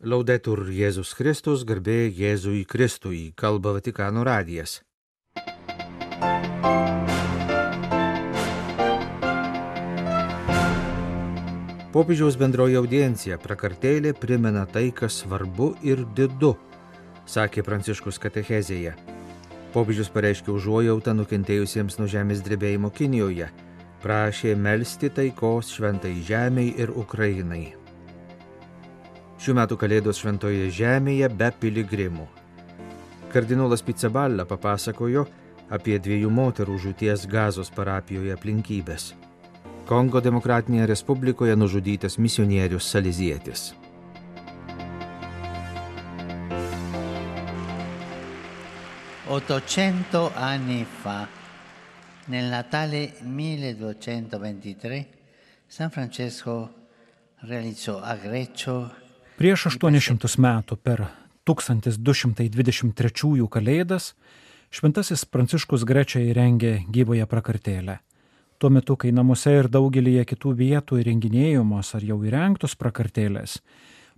Laudetur Jėzus Kristus, garbė Jėzui Kristui, kalba Vatikano radijas. Popiežiaus bendroji audiencija prakartėlė primena tai, kas svarbu ir didu, sakė Pranciškus katechezėje. Popiežius pareiškė užuojautą nukentėjusiems nuo žemės drebėjimo Kinijoje, prašė melstį taikos šventai žemiai ir Ukrainai. Šių metų Kalėdos šventoje žemėje be piligrimų. Kardinolas Pizzaballa papasakojo apie dviejų moterų žūties gazos parapijoje aplinkybės. Kongo Demokratinėje Respublikoje nužudytas misionierius Salizietis. Ottocento anni fa, nel Natale 1223, San Francesco realizzò a Greccio Prieš 800 metų per 1223 Kalėdas Šventasis Pranciškus Grečia įrengė gyvąją prakartėlę. Tuo metu, kai namuose ir daugelįje kitų vietų įrenginėjamos ar jau įrengtos prakartėlės,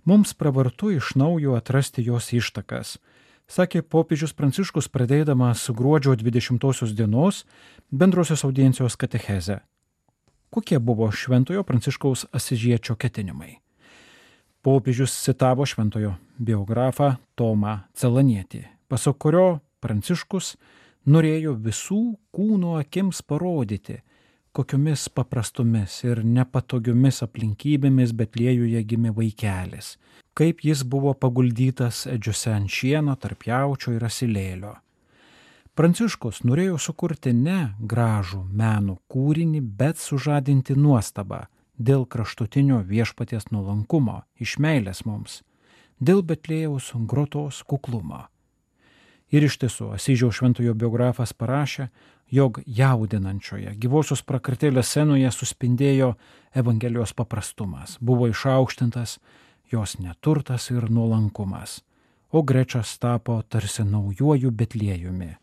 mums pravartu iš naujo atrasti jos ištakas, sakė popiežius Pranciškus pradėdamas gruodžio 20 dienos bendrosios audiencijos katechezę. Kokie buvo Šventojo Pranciškaus Asižiečio ketinimai? Popiežius citavo šventojo biografą Tomą Celanietį, pasak kurio Pranciškus norėjo visų kūno akims parodyti, kokiomis paprastomis ir nepatogiomis aplinkybėmis Betliejuje gimė vaikelis, kaip jis buvo paguldytas edžiuose ant šieno tarp jaučio ir asilėlio. Pranciškus norėjo sukurti ne gražų meno kūrinį, bet sužadinti nuostabą dėl kraštutinio viešpaties nuolankumo, iš meilės mums, dėl Betlėjaus grotos kuklumo. Ir iš tiesų, Asyžiaus šventojo biografas parašė, jog jaudinančioje gyvosios prakartėlės scenoje suspindėjo Evangelijos paprastumas, buvo išaukštintas jos neturtas ir nuolankumas, o grečas tapo tarsi naujuoju Betliejumi.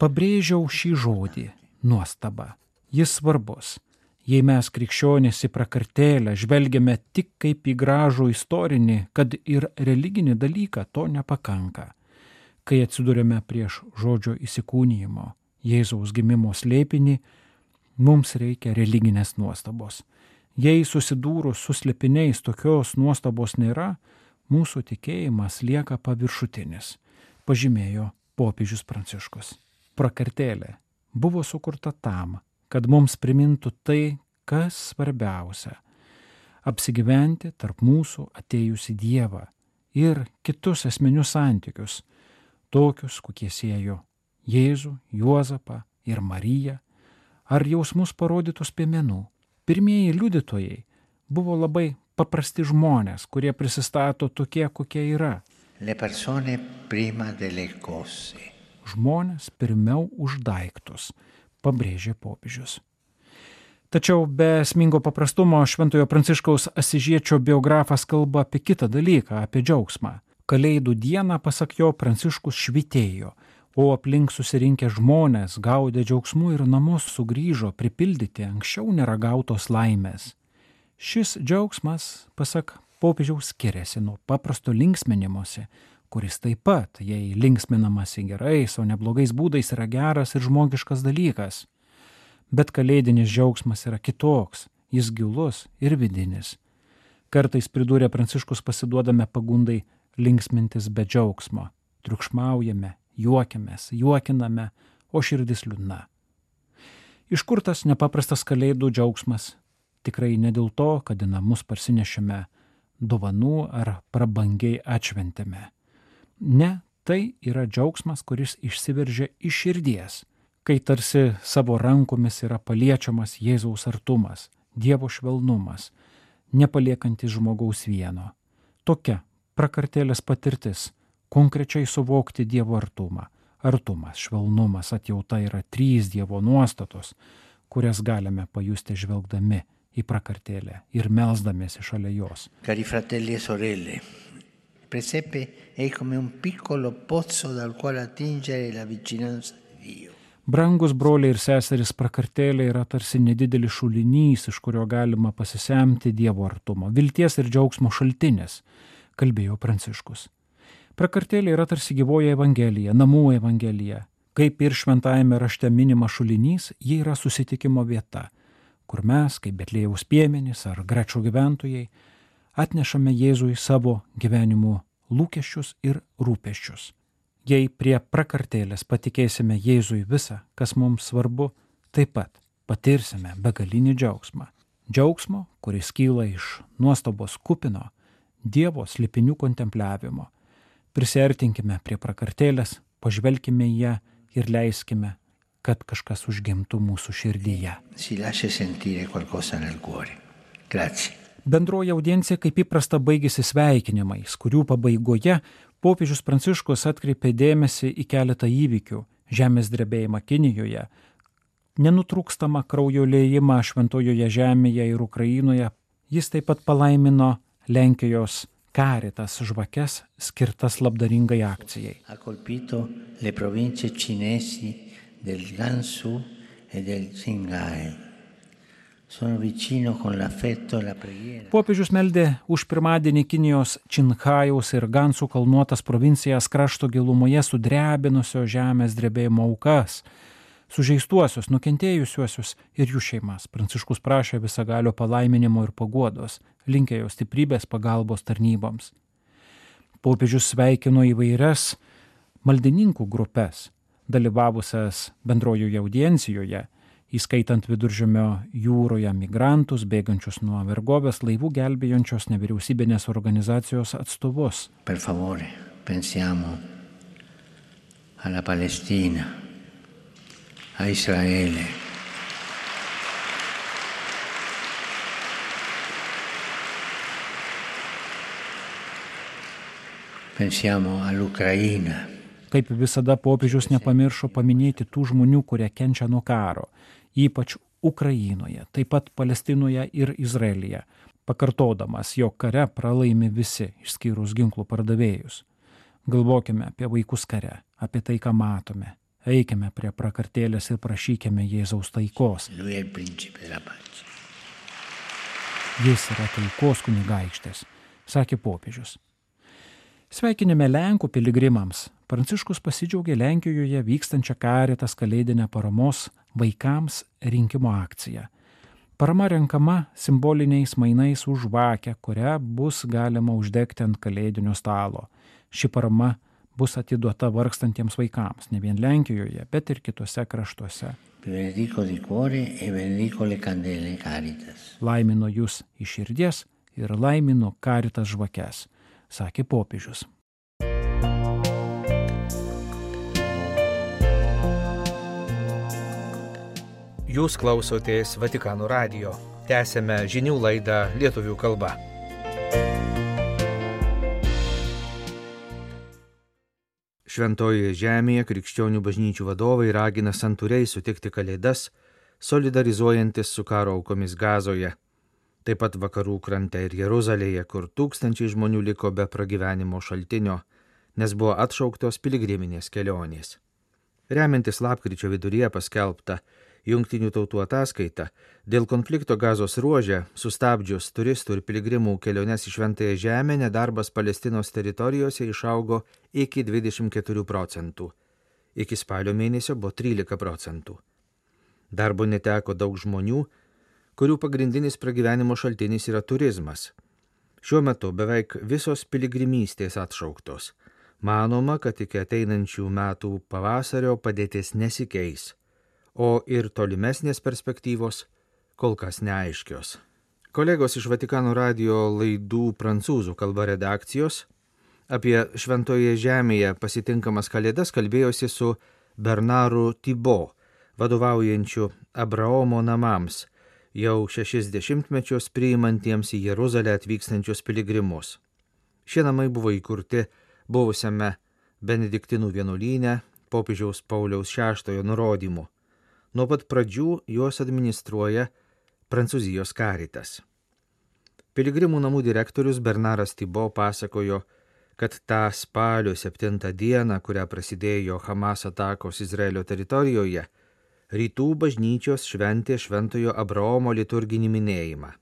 Pabrėžiau šį žodį - nuostaba jis svarbus. Jei mes krikščionys į prakartėlę žvelgiame tik kaip į gražų istorinį, kad ir religinį dalyką, to nepakanka. Kai atsidurėme prieš žodžio įsikūnyjimo, Jėzaus gimimo slėpinį, mums reikia religinės nuostabos. Jei susidūrus su slėpiniais tokios nuostabos nėra, mūsų tikėjimas lieka paviršutinis, pažymėjo popiežius Pranciškus. Prakartėlė buvo sukurta tam, kad mums primintų tai, kas svarbiausia - apsigyventi tarp mūsų atėjusi Dievą ir kitus esminius santykius, tokius, kokie siejo Jėzų, Juozapą ir Mariją, ar jausmus parodytus piemenų. Pirmieji liudytojai buvo labai paprasti žmonės, kurie prisistato tokie, kokie yra. Žmonės pirmiau už daiktus pabrėžė popiežius. Tačiau be esmingo paprastumo Šventojo Pranciškaus Asižiečio biografas kalba apie kitą dalyką - apie džiaugsmą. Kalėdų dieną, pasak jo, Pranciškus švitėjo, o aplink susirinkę žmonės gaudė džiaugsmų ir namus sugrįžo pripildyti anksčiau neragautos laimės. Šis džiaugsmas, pasak popiežiaus, skiriasi nuo paprasto linksminimuose, kuris taip pat, jei linksminamasi gerais, o neblogais būdais yra geras ir žmogiškas dalykas. Bet kalėdinis džiaugsmas yra kitoks, jis gilus ir vidinis. Kartais pridūrė Pranciškus pasiduodame pagundai linksmintis be džiaugsmo, triukšmaujame, juokiamės, juokiname, o širdis liūdna. Iš kur tas nepaprastas kalėdų džiaugsmas? Tikrai ne dėl to, kad į namus parsinešime dovanų ar prabangiai atšventėme. Ne, tai yra džiaugsmas, kuris išsiveržia iš širdies, kai tarsi savo rankomis yra paliečiamas Jėzaus artumas, Dievo švelnumas, nepaliekantis žmogaus vieno. Tokia prakartėlės patirtis - konkrečiai suvokti Dievo artumą. Artumas, švelnumas, atjauta yra trys Dievo nuostatos, kurias galime pajusti žvelgdami į prakartėlę ir melzdamėsi šalia jos. Cari fratelli e sorelle, presepe è come un piccolo pozzo dal quale attingere la vicinanza di Dio. Brangus broliai ir seserys prakartėlė yra tarsi nedidelis šulinys, iš kurio galima pasisemti Dievo artumo, vilties ir džiaugsmo šaltinis, kalbėjo Pranciškus. Prakartėlė yra tarsi gyvoja Evangelija, namų Evangelija. Kaip ir šventajame rašte minima šulinys, ji yra susitikimo vieta, kur mes, kaip Betlėjaus piemenys ar grečio gyventojai, atnešame Jėzui savo gyvenimo lūkesčius ir rūpeščius. Jei prie prakartėlės patikėsime Jėzui visą, kas mums svarbu, taip pat patirsime begalinį džiaugsmą. Džiaugsmo, kuris kyla iš nuostabos kupino, Dievo slipinių kontempliavimo. Prisertinkime prie prakartėlės, pažvelkime į ją ir leiskime, kad kažkas užgimtų mūsų širdyje. Bendroji audiencija kaip įprasta baigėsi sveikinimais, kurių pabaigoje popiežius Pranciškus atkreipė dėmesį į keletą įvykių - žemės drebėjimą Kinijoje, nenutrūkstamą kraujo lėjimą šventojoje žemėje ir Ukrainoje. Jis taip pat palaimino Lenkijos karitas žvakes skirtas labdaringai akcijai. Del Gansu e del Qinghai. E Popiežius meldė už pirmadienį Kinijos Činhajaus ir Gansų kalnuotas provincijas krašto gilumoje sudrebinusio žemės drebėjimo aukas, sužeistuosius, nukentėjusiuosius ir jų šeimas. Pranciškus prašė visagalio palaiminimo ir paguodos, linkėjo stiprybės pagalbos tarnyboms. Popiežius sveikino įvairias maldininkų grupės, dalyvavusias bendrojoje audiencijoje įskaitant viduržemio jūroje migrantus, bėgančius nuo vergovės laivų gelbėjančios nevyriausybinės organizacijos atstovus. Per favore, pensiamo alla Palestina, a Israele. Pensiamo all'Ucraina. Kaip visada popiežius nepamiršo paminėti tų žmonių, kurie kenčia nuo karo, ypač Ukrainoje, taip pat Palestinoje ir Izraelyje, pakartodamas, jog kare pralaimi visi, išskyrus ginklų pardavėjus. Galvokime apie vaikus kare, apie tai, ką matome. Eikime prie prakartėlės ir prašykime Jėzaus taikos. Jis yra taikos kunigaikštės, sakė popiežius. Sveikinime Lenkų piligrimams. Pranciškus pasidžiaugė Lenkijoje vykstančią karitas kalėdinę paramos vaikams rinkimo akciją. Parama renkama simboliniais mainais už žvakę, kurią bus galima uždegti ant kalėdinio stalo. Ši parama bus atiduota vargstantiems vaikams, ne vien Lenkijoje, bet ir kitose kraštuose. Laimino jūs iš širdies ir laimino karitas žvakes sakė popiežius. Jūs klausotės Vatikano radio. Tęsėme žinių laidą lietuvių kalba. Šventojoje žemėje krikščionių bažnyčių vadovai ragina santūriai sutikti kalėdas, solidarizuojantis su karo aukomis gazoje taip pat vakarų krante ir Jeruzalėje, kur tūkstančiai žmonių liko be pragyvenimo šaltinio, nes buvo atšauktos piligriminės kelionės. Remiantis lapkričio viduryje paskelbta Junktinių tautų ataskaita, dėl konflikto gazos ruožė, sustabdžius turistų ir piligrimų keliones į Šventąją Žemę, nedarbas Palestinos teritorijose išaugo iki 24 procentų. Iki spalio mėnesio buvo 13 procentų. Darbo neteko daug žmonių, kurių pagrindinis pragyvenimo šaltinis yra turizmas. Šiuo metu beveik visos piligrimystės atšauktos. Manoma, kad iki ateinančių metų pavasario padėtis nesikeis, o ir tolimesnės perspektyvos kol kas neaiškios. Kolegos iš Vatikano radio laidų prancūzų kalba redakcijos apie Šventoje Žemėje pasitinkamas kalėdas kalbėjosi su Bernaru Tibo, vadovaujančiu Abraomo namams jau šešis dešimtmečius priimantiems į Jeruzalę atvykstančius piligrimus. Šie namai buvo įkurti buvusiame Benediktinų vienuolyne popiežiaus Pauliaus VI nurodymu. Nuo pat pradžių juos administruoja Prancūzijos karitas. Piligrimų namų direktorius Bernaras Tibo pasakojo, kad tą spalio 7 dieną, kurią prasidėjo Hamas atakos Izraelio teritorijoje, rytų bažnyčios šventė Šventojo Abraomo liturginį minėjimą.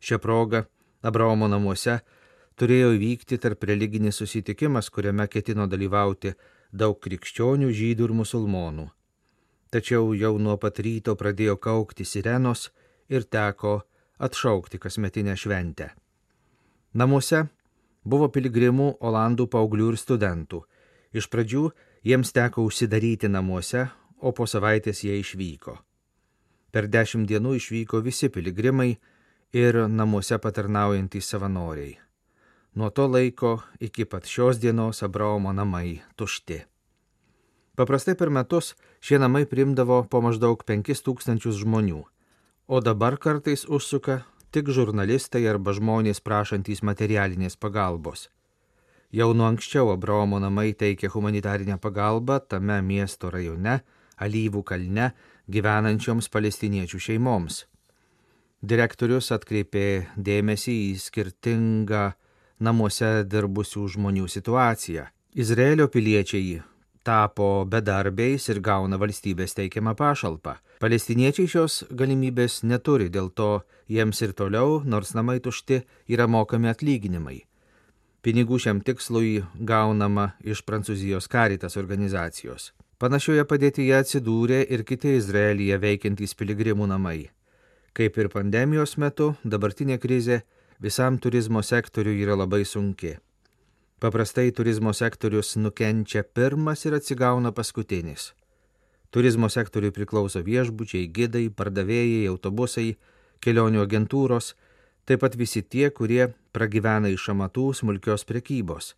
Šią progą Abraomo namuose turėjo įvykti tarp religinis susitikimas, kuriame ketino dalyvauti daug krikščionių, žydų ir musulmonų. Tačiau jau nuo pat ryto pradėjo kaukti sirenos ir teko atšaukti kasmetinę šventę. Namuose buvo piligrimų, olandų paauglių ir studentų. Iš pradžių jiems teko užsidaryti namuose, o po savaitės jie išvyko. Per dešimt dienų išvyko visi piligrimai ir namuose patarnaujantys savanoriai. Nuo to laiko iki pat šios dienos Abraomo namai tušti. Paprastai per metus šie namai primdavo po maždaug 5000 žmonių, o dabar kartais užsuka tik žurnalistai arba žmonės prašantys materialinės pagalbos. Jau nuo anksčiau Abraomo namai teikė humanitarinę pagalbą tame miesto rajone, Alyvų kalne, gyvenančioms palestiniečių šeimoms. Direktorius atkreipė dėmesį į skirtingą namuose dirbusių žmonių situaciją. Izraelio piliečiai tapo bedarbiais ir gauna valstybės teikiamą pašalpą. Palestiniečiai šios galimybės neturi, dėl to jiems ir toliau, nors namai tušti, yra mokami atlyginimai. Pinigų šiam tikslui gaunama iš Prancūzijos karitas organizacijos. Panašioje padėtyje atsidūrė ir kiti Izraelyje veikiantys piligrimų namai. Kaip ir pandemijos metu, dabartinė krizė visam turizmo sektoriui yra labai sunki. Paprastai turizmo sektorius nukenčia pirmas ir atsigauna paskutinis. Turizmo sektoriui priklauso viešbučiai, gidai, pardavėjai, autobusai, kelionių agentūros, taip pat visi tie, kurie pragyvena iš amatų smulkios prekybos.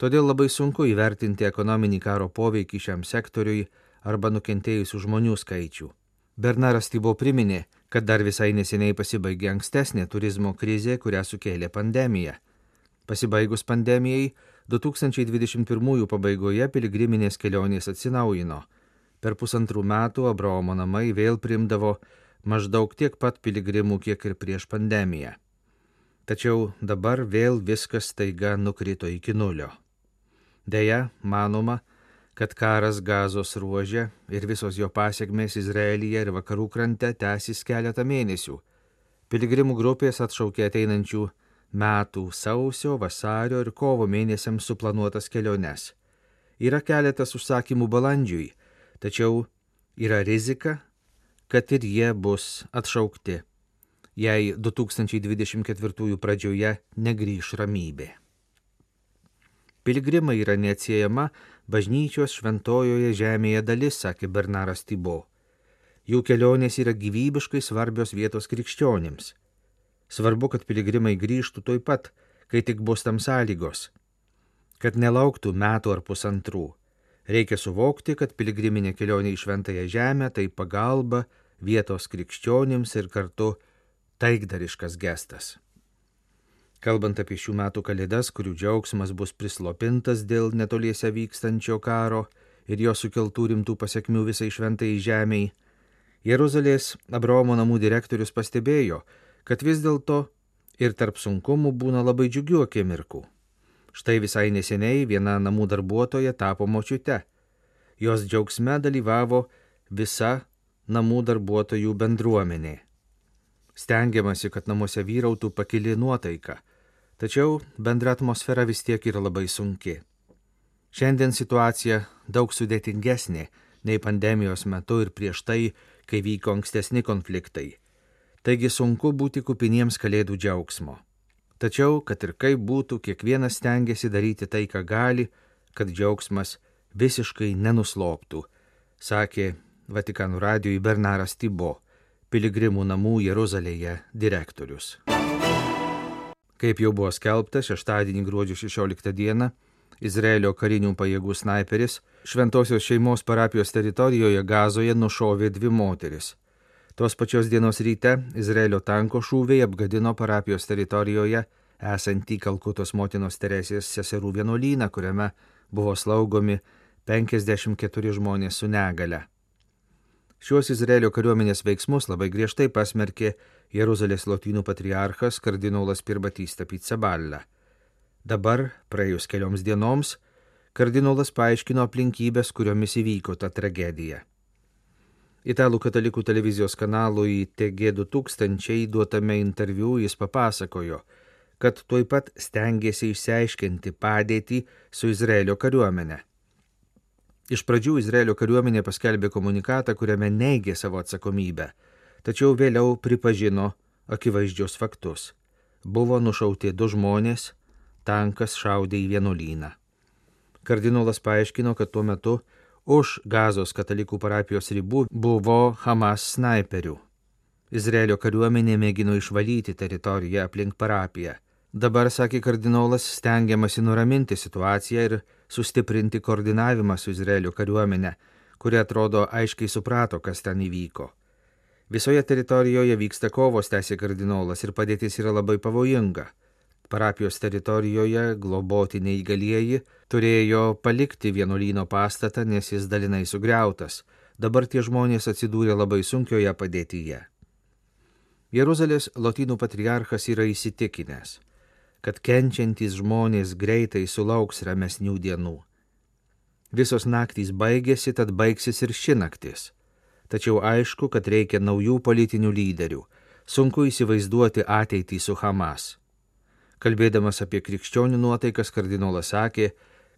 Todėl labai sunku įvertinti ekonominį karo poveikį šiam sektoriui arba nukentėjusių žmonių skaičių. Bernaras Tybo priminė, kad dar visai neseniai pasibaigė ankstesnė turizmo krizė, kurią sukėlė pandemija. Pasibaigus pandemijai, 2021 pabaigoje piligriminės kelionės atsinaujino. Per pusantrų metų Abraomo namai vėl primdavo maždaug tiek pat piligrimų, kiek ir prieš pandemiją. Tačiau dabar vėl viskas taiga nukrito iki nulio. Deja, manoma, kad karas gazos ruožė ir visos jo pasiekmės Izraelyje ir vakarų krante tęsis keletą mėnesių. Piligrimų grupės atšaukė ateinančių metų sausio, vasario ir kovo mėnesiams suplanuotas keliones. Yra keletas užsakymų balandžiui, tačiau yra rizika, kad ir jie bus atšaukti, jei 2024 pradžioje negryž ramybė. Pilgrimai yra neatsiejama bažnyčios šventojoje žemėje dalis, sakė Bernaras Tybo. Jų kelionės yra gyvybiškai svarbios vietos krikščionims. Svarbu, kad piligrimai grįžtų toj pat, kai tik bus tam sąlygos. Kad nelauktų metų ar pusantrų. Reikia suvokti, kad piligriminė kelionė į šventąją žemę tai pagalba vietos krikščionims ir kartu taikdariškas gestas. Kalbant apie šių metų kalėdas, kurių džiaugsmas bus prislopintas dėl netoliese vykstančio karo ir jo sukeltų rimtų pasiekmių visai šventai žemiai, Jeruzalės Abraomo namų direktorius pastebėjo, kad vis dėlto ir tarp sunkumų būna labai džiugių akimirkų. Štai visai neseniai viena namų darbuotoja tapo močiute. Jos džiaugsme dalyvavo visa namų darbuotojų bendruomenė. Stengiamasi, kad namuose vyrautų pakili nuotaika, tačiau bendra atmosfera vis tiek yra labai sunki. Šiandien situacija daug sudėtingesnė nei pandemijos metu ir prieš tai, kai vyko ankstesni konfliktai taigi sunku būti kupiniems kalėdų džiaugsmo. Tačiau, kad ir kaip būtų, kiekvienas stengiasi daryti tai, ką gali, kad džiaugsmas visiškai nenusloptų, sakė Vatikanų radijui Bernaras Tybo, piligrimų namų Jeruzalėje direktorius. Kaip jau buvo skelbta, šeštadienį gruodžio 16 dieną Izraelio karinių pajėgų snaiperis Šventojios šeimos parapijos teritorijoje Gazoje nušovė dvi moteris Tos pačios dienos ryte Izraelio tanko šūviai apgadino parapijos teritorijoje esantį Kalkutos motinos Teresės seserų vienuolyną, kuriame buvo slaugomi 54 žmonės su negale. Šiuos Izraelio kariuomenės veiksmus labai griežtai pasmerkė Jeruzalės lotynų patriarchas kardinolas Pirbatysta Pizzaballa. Dabar, praėjus kelioms dienoms, kardinolas paaiškino aplinkybės, kuriomis įvyko ta tragedija. Italų katalikų televizijos kanalui TG2000 duotame interviu jis papasakojo, kad tuoj pat stengiasi išsiaiškinti padėtį su Izraelio kariuomenė. Iš pradžių Izraelio kariuomenė paskelbė komunikatą, kuriame neigė savo atsakomybę, tačiau vėliau pripažino akivaizdžius faktus. Buvo nušauti du žmonės, tankas šaudė į vienuolyną. Kardinolas paaiškino, kad tuo metu už gazos katalikų parapijos ribų buvo Hamas snaiperių. Izraelio kariuomenė mėgino išvalyti teritoriją aplink parapiją. Dabar, sakė kardinolas, stengiamasi nuraminti situaciją ir sustiprinti koordinavimą su Izraelio kariuomenė, kuri atrodo aiškiai suprato, kas ten įvyko. Visoje teritorijoje vyksta kovos, tęsė kardinolas, ir padėtis yra labai pavojinga parapijos teritorijoje globoti neįgalieji turėjo palikti vienuolyno pastatą, nes jis dalinai sugriautas. Dabar tie žmonės atsidūrė labai sunkioje padėtyje. Jeruzalės lotynų patriarchas yra įsitikinęs, kad kenčiantys žmonės greitai sulauks ramesnių dienų. Visos naktys baigėsi, tad baigsis ir ši naktis. Tačiau aišku, kad reikia naujų politinių lyderių. Sunku įsivaizduoti ateitį su Hamas. Kalbėdamas apie krikščionių nuotaikas, kardinolas sakė,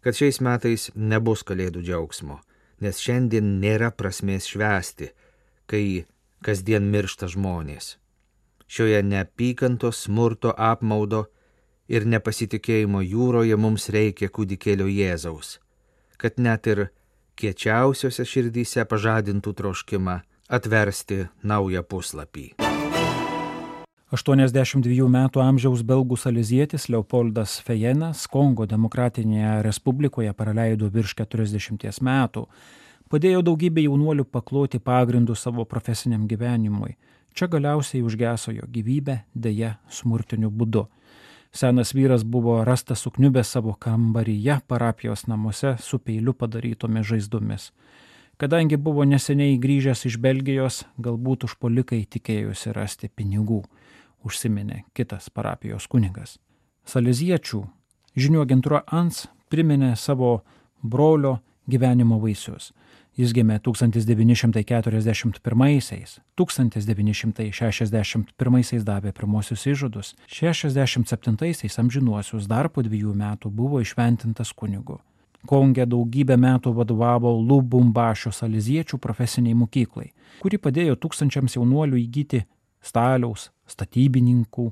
kad šiais metais nebus kalėdų džiaugsmo, nes šiandien nėra prasmės švęsti, kai kasdien miršta žmonės. Šioje neapykantos, smurto, apmaudo ir nepasitikėjimo jūroje mums reikia kūdikėlio Jėzaus, kad net ir kiečiausiose širdyse pažadintų troškimą atversti naują puslapį. 82 metų amžiaus belgų salizietis Leopoldas Fejenas Kongo demokratinėje respublikoje praleido virš 40 metų. Padėjo daugybė jaunuolių pakloti pagrindų savo profesiniam gyvenimui. Čia galiausiai užgeso jo gyvybę, dėja, smurtiniu būdu. Senas vyras buvo rastas sukniubęs savo kambaryje parapijos namuose su peiliu padarytomis žaizdomis. Kadangi buvo neseniai grįžęs iš Belgijos, galbūt užpolikai tikėjosi rasti pinigų užsiminė kitas parapijos kunigas. Saleziečių žinių agentūra ANS priminė savo brolio gyvenimo vaisius. Jis gimė 1941-aisiais, 1961-aisiais davė pirmosius įžadus, 67-aisiais amžinuosius dar po dviejų metų buvo išventintas kunigu. Konge daugybę metų vadovavo Lubumbašio saliziečių profesiniai mokyklai, kuri padėjo tūkstančiams jaunuolių įgyti staliaus, statybininkų,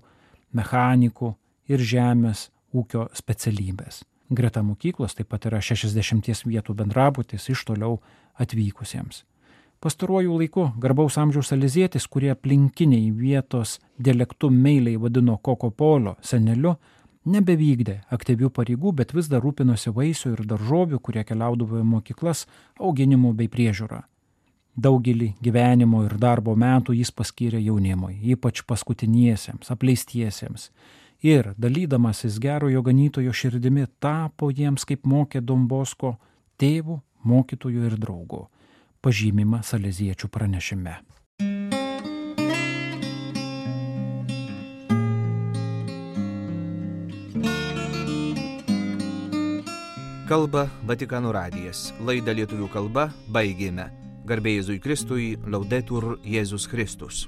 mechanikų ir žemės ūkio specialybės. Greta mokyklos taip pat yra 60 vietų bendrabutis iš toliau atvykusiems. Pastaruoju laiku garbaus amžiaus alizėtis, kurie aplinkiniai vietos dialektų meiliai vadino Kokopolio seneliu, nebevykdė aktyvių pareigų, bet vis dar rūpinosi vaisių ir daržovių, kurie keliaudavo į mokyklas, auginimu bei priežiūra. Daugelį gyvenimo ir darbo metų jis paskyrė jaunimui, ypač paskutiniesiems, apleistiesiems. Ir dalydamasis gerojo ganytojo širdimi tapo jiems, kaip mokė Dombosko, tėvų, mokytojų ir draugų, pažymima saleziečių pranešime. Kalba Vatikano radijas. Laidą lietuvių kalba baigėme. Garbėjai Jėzui Kristui, laudetur Jėzus Kristus.